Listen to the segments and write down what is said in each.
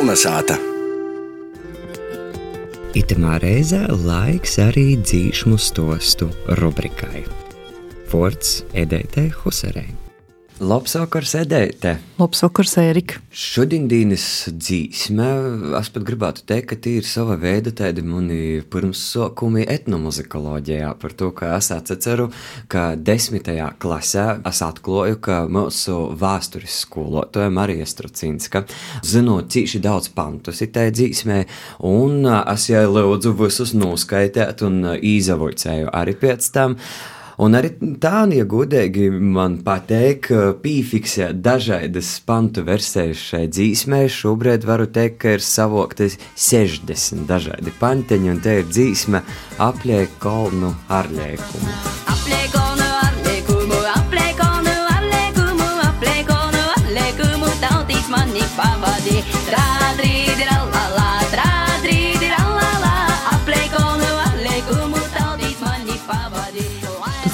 Kolnesāta! Itamā reizē laiks arī dzīšmu stostu rubrikai. Forts Edētē Huserei. Labs vakars, Edēte! Labs vakars, Ērika! Šodienas dzīsme, es pat gribētu teikt, ka tie ir sava veida tādi mani pirmsākumi etnomuzikoloģijā par to, ka es atceru, ka desmitajā klasē es atklāju, ka mūsu vēstures skolotāja Marija Strucinska zinot cīši daudz pantus itai dzīsmē, un es jai lūdzu visus noskaitēt un īzavoicēju arī pēc tam. Un arī tānie godīgi man pateik, pīfiksē dažādas pantu versijas šai dzīsmē. Šobrīd varu teikt, ka ir savoktas 60 dažādi panteņi, un te ir dzīsme apliek kolnu arļēkumu. Apliek kolnu arļēkumu, apliek kolnu arļēkumu, apliek kolnu arļēkumu, tautīs mani pavadī. Trādrīdi, rallala,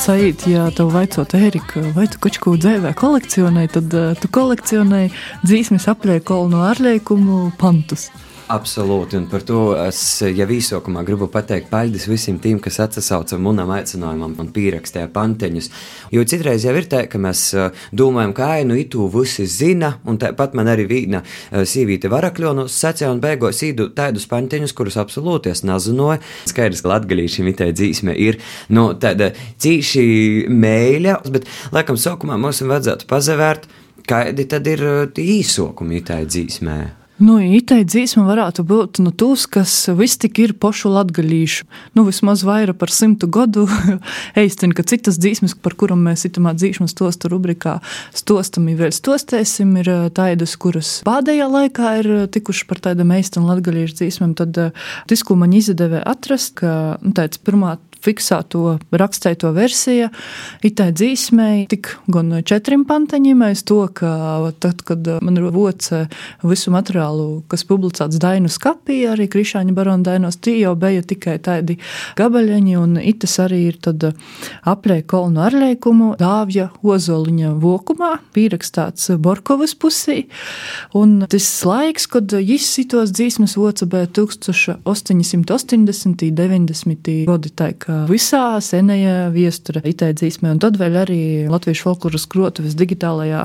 Saīt, ja tev vaicot, Erika, vai tu kaut ko dzēvē kolekcionē, tad uh, tu kolekcionē dzīsmes apliekolu no ārliekumu pantus. Absolūti, un par to es jau īsākumā gribu pateikt paldies visiem tiem, kas atsauca manam aicinājumam un pierakstīja panteņus. Jo citreiz jau ir tā, ka mēs domājam, ka ai, nu, itu visi zina, un tāpat man arī viena sīvīte varakļonos sacīja un beigās īdu tādus panteņus, kurus absolūti es nezināju. Skaidrs, ka latgalīšiem itai dzīsme ir, nu, tāda cīši mēļa, bet, laikam, sākumā mums vajadzētu pazavērt, kādi tad ir īsākumi itai dzīsmē. Nu, Itai dzīsma varētu būt nu, tūs, kas viss tik ir pošu latgalīšu. Nu, vismaz vairāk par simtu gadu. Eistin, ka citas dzīsmas, par kurām mēs itamā dzīsmas stosta rubrikā stostam, vēl stostēsim, ir tādas, kuras pēdējā laikā ir tikuši par tādām eistin latgalīšu dzīsmām. Tad disku man izdevē atrast, ka nu, tāds pirmā fiksēto rakstēto versiju. Itai dzīsmēji tik gan četriem panteņiem, aiz to, ka tad, kad man ir voce visu materiālu, kas publicēts Dainu skapī, arī Krišāņa barona Dainos, tie jau bija tikai tādi gabaļiņi, un itas arī ir tad aplē kolnu arlēkumu dāvja ozoliņa vokumā, pierakstāts Borkovas pusī, un tas laiks, kad jis sitos dzīsmes voca bija 1880. 90. gadi, tā kā visā senajā viestura itēdzīsmē, un tad vēl arī Latviešu folkloras krotuves digitālajā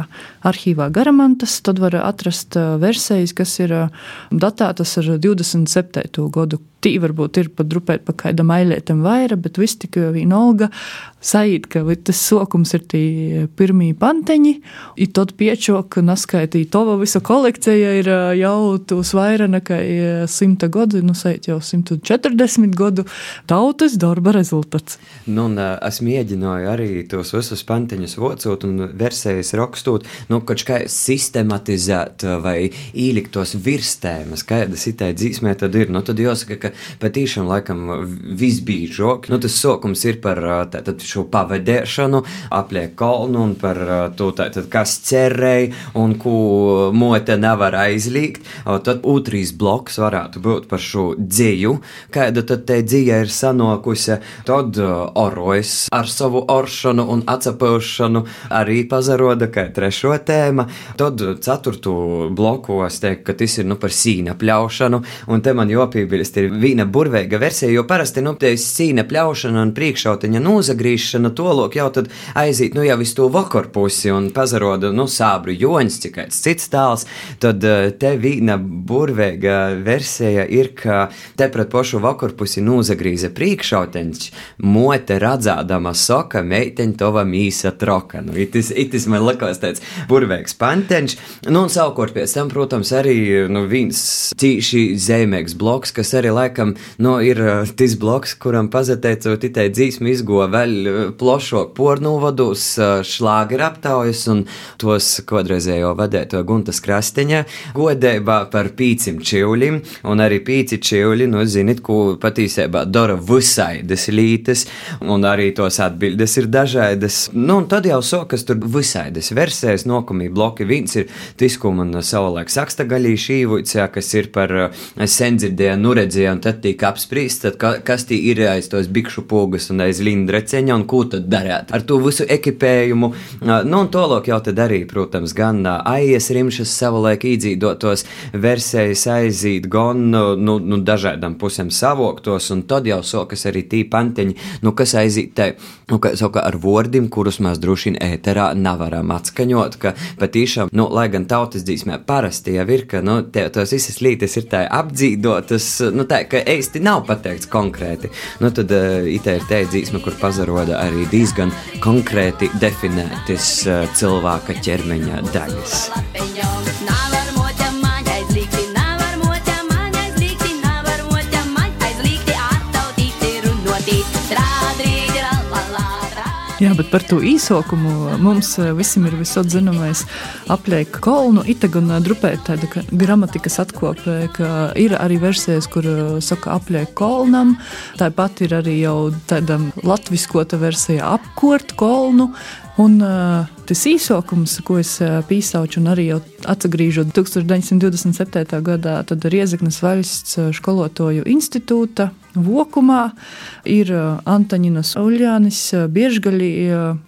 arhīvā Garamantas, tad var atrast versijas, kas ir datētas ar 27. gadu Tī varbūt ir pat drupēt pa kādam ailētam vaira, bet viss tik vienalga sajūt, ka tas sokums ir tie pirmie panteņi, i tad piečok naskaitī tova visa kolekcija ir jau tūs vaira nekā simta gadu, nu sajūt jau 140 gadu tautas darba rezultāts. Nu, un es mēģināju arī tos visus panteņus vocot un versijas rakstot, nu, kaut kā sistematizēt vai īlikt tos virstēmas, kādas itai dzīsmē tad ir. Nu, tad jāsaka, ka patīšām laikam visbīžāk. Nu, tas sākums ir par tātad, šo pavadēšanu, apliek kolnu un par to, tātad, kas cerēja un ko mote nevar aizliegt. Tad otrs bloks varētu būt par šo dzēju, kāda tad te dzīja ir sanokusi. Tad orojas ar savu oršanu un atsapaušanu arī pazaroda kā trešo tēma. Tad ceturto bloku es teiktu, ka tas ir nu par sīna pļaušanu, un te man jopībilst ir vīna burvīga versija, jo parasti nu, cīņa pļaušana un priekšautiņa nozagrīšana to lok jau tad aiziet nu, jau uz to vakaru pusi un pazaroda nu, sābru joņas, cik kāds cits tāls. Tad eh, te vīna burvīga versija ir, ka te pret pošu vakaru pusi nozagrīza priekšautiņš, mote radzādama soka, meiteņa tova mīsa troka. Nu, itis, itis man likās tāds burvīgs panteņš. Nu, un savukārt pēc tam, protams, arī nu, viens cīši zemēks bloks, kas arī laikam laikam nu, ir uh, tas bloks, kuram pazateicot itai dzīsmi izgo vēl uh, plošāk pornu vadus, uh, šlāgeru aptaujas un tos kodreizējo vadēto Guntas Krastiņa godībā par pīcim čivļim, un arī pīci čivļi, nu, zinit, ko patīsībā dara visaidas lītes, un arī tos atbildes ir dažādas. Nu, un tad jau sokas tur visaidas versijas, nokumī bloki. Viens ir tas, ko man savulaik saksta gaļīši īvuicā, kas ir par sendzirdēju, nu redzēju, un tad tika apspriests, ka, kas tie ir aiz tos bikšu pogas un aiz lindreceņa, un ko tad darīt ar to visu ekipējumu. Nu, un tolok jau tad arī, protams, gan aies rimšas savulaik īdzīdotos versijas aizīt, gan nu, nu, dažādām pusēm savoktos, un tad jau sokas arī tī panteņi, nu, kas aizīt te, nu, kā saka, ar vārdiem, kurus mēs droši vien ēterā nevaram atskaņot, ka patīšām, nu, lai gan tautas dzīsmē parasti jau ir, ka, nu, te, tos visas lītes ir tā apdzīdotas, nu, tā, ka īsti nav pateikts konkrēti. Nu, tad uh, itē ir te dzīsme, kur pazaroda arī diezgan konkrēti definētas uh, cilvēka ķermeņa daļas. Jā, bet par to īsokumu mums eh, visiem ir visot zināmais apliek kolnu. Ita gan eh, drupē tāda gramatikas atkopē, ka ir arī versijas, kur eh, saka apliek kolnam. Tāpat ir arī jau tāda latviskota versija apkort kolnu. Un uh, tas īsokums, ko es uh, pīsauču, un arī atgriežot 1927. gadā, tad Riezeknas valsts skolotoju institūta vokumā ir Antaņinas Uljānis biežgaļi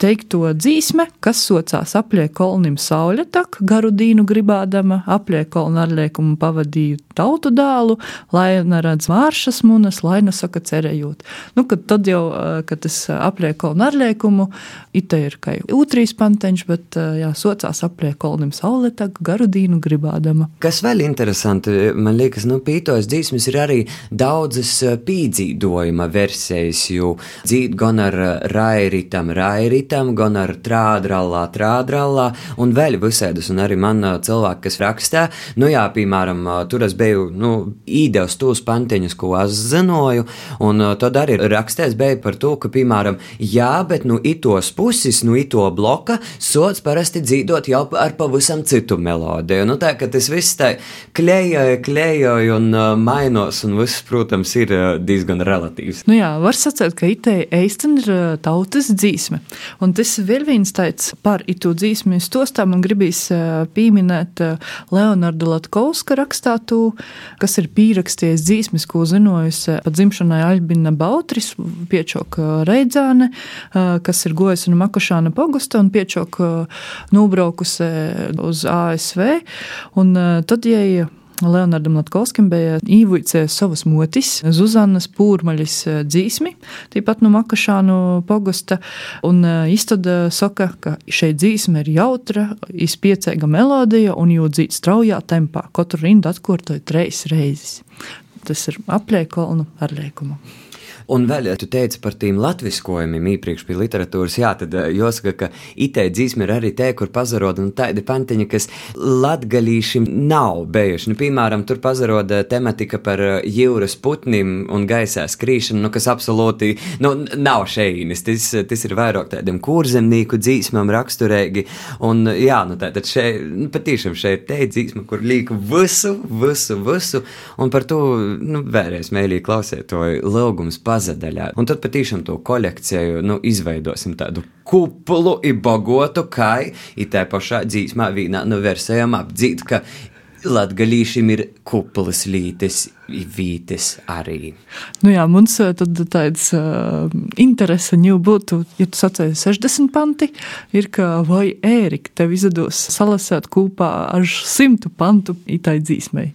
teikto dzīsme, kas socās apliek kolnim sauļa tak, garu dīnu gribādama, apliek kolnu arliekumu pavadīju tautu dālu, lai neredz māršas munas, lai nesaka cerējot. Nu, kad tad jau, kad tas apliek kolnu arliekumu, ite ir kā ūtrīs panteņš, bet jā, socās apliek kolnim sauļa tak, garu dīnu gribādama. Kas vēl interesanti, man liekas, nu, pītos dzīsmes ir arī daudzas pītos pīdzīdojuma versijas, jo dzīt gan ar rairitam, rairitam, gan ar trādrallā, trādrallā, un vēl visēdus, un arī man cilvēki, kas rakstā, nu jā, piemēram, tur es biju, nu, īdeus tos panteņus, ko es zinoju, un tad arī rakstēs bija par to, ka, piemēram, jā, bet, nu, itos pusis, nu, ito bloka, sots parasti dzīdot jau ar pavisam citu melodiju. Nu, tā, ka tas viss tā klējoja, klējoja un uh, mainos, un viss, protams, ir uh, diezgan relatīvs. Nu jā, var sacīt, ka itē eisten ir tautas dzīsme. Un tas vēl viens teic par itu dzīsmi stostā man gribīs pieminēt Leonardu Latkovska rakstātu, kas ir pīraksties dzīsmes, ko zinojusi pa dzimšanai Albina Bautris, piečok Reidzāne, kas ir gojusi no Makošāna pogusta un piečok nobraukusi uz ASV. Un tad, ja Leonardam Latkovskim bija īvuicējis savas motis, Zuzanas Pūrmaļas dzīsmi, tīpat no Makašānu pogosta, un iztada saka, ka šeit dzīsme ir jautra, izpiecēga melodija un jū dzīt straujā tempā, katru rindu atkortoja treis reizes. Tas ir apliekolnu ar liekumu. Un vēl, ja tu teici par tiem latviskojumiem iepriekš pie literatūras, jā, tad eh, jāsaka, ka itē dzīsme ir arī te, kur pazaroda nu, tādi pantiņi, kas latgalīšiem nav bijuši. Nu, piemēram, tur pazaroda tematika par eh, jūras putnim un gaisā skrīšanu, nu, kas absolūti nu, nav šeinis. Tas, tas ir vairāk tādiem kurzemnieku dzīsmām raksturīgi. Un, jā, nu, tātad šeit, nu, patīšām šeit te dzīsma, kur līka visu, visu, visu, un par to, nu, vēlreiz mēlī klausēt to lūgums pazadaļā. Un tad patīšām to kolekciju nu, izveidosim tādu kuplu, ibogotu, kā i tā pašā dzīsmā vīnā no nu, versijām apdzīt, ka Latgalīšiem ir kuplas lītes, vītes arī. Nu jā, mums tad tāds uh, interese jau būtu, ja tu sacēji 60 panti, ir, ka vai Ērika tev izdodas salasēt kopā ar 100 pantu itai dzīsmei.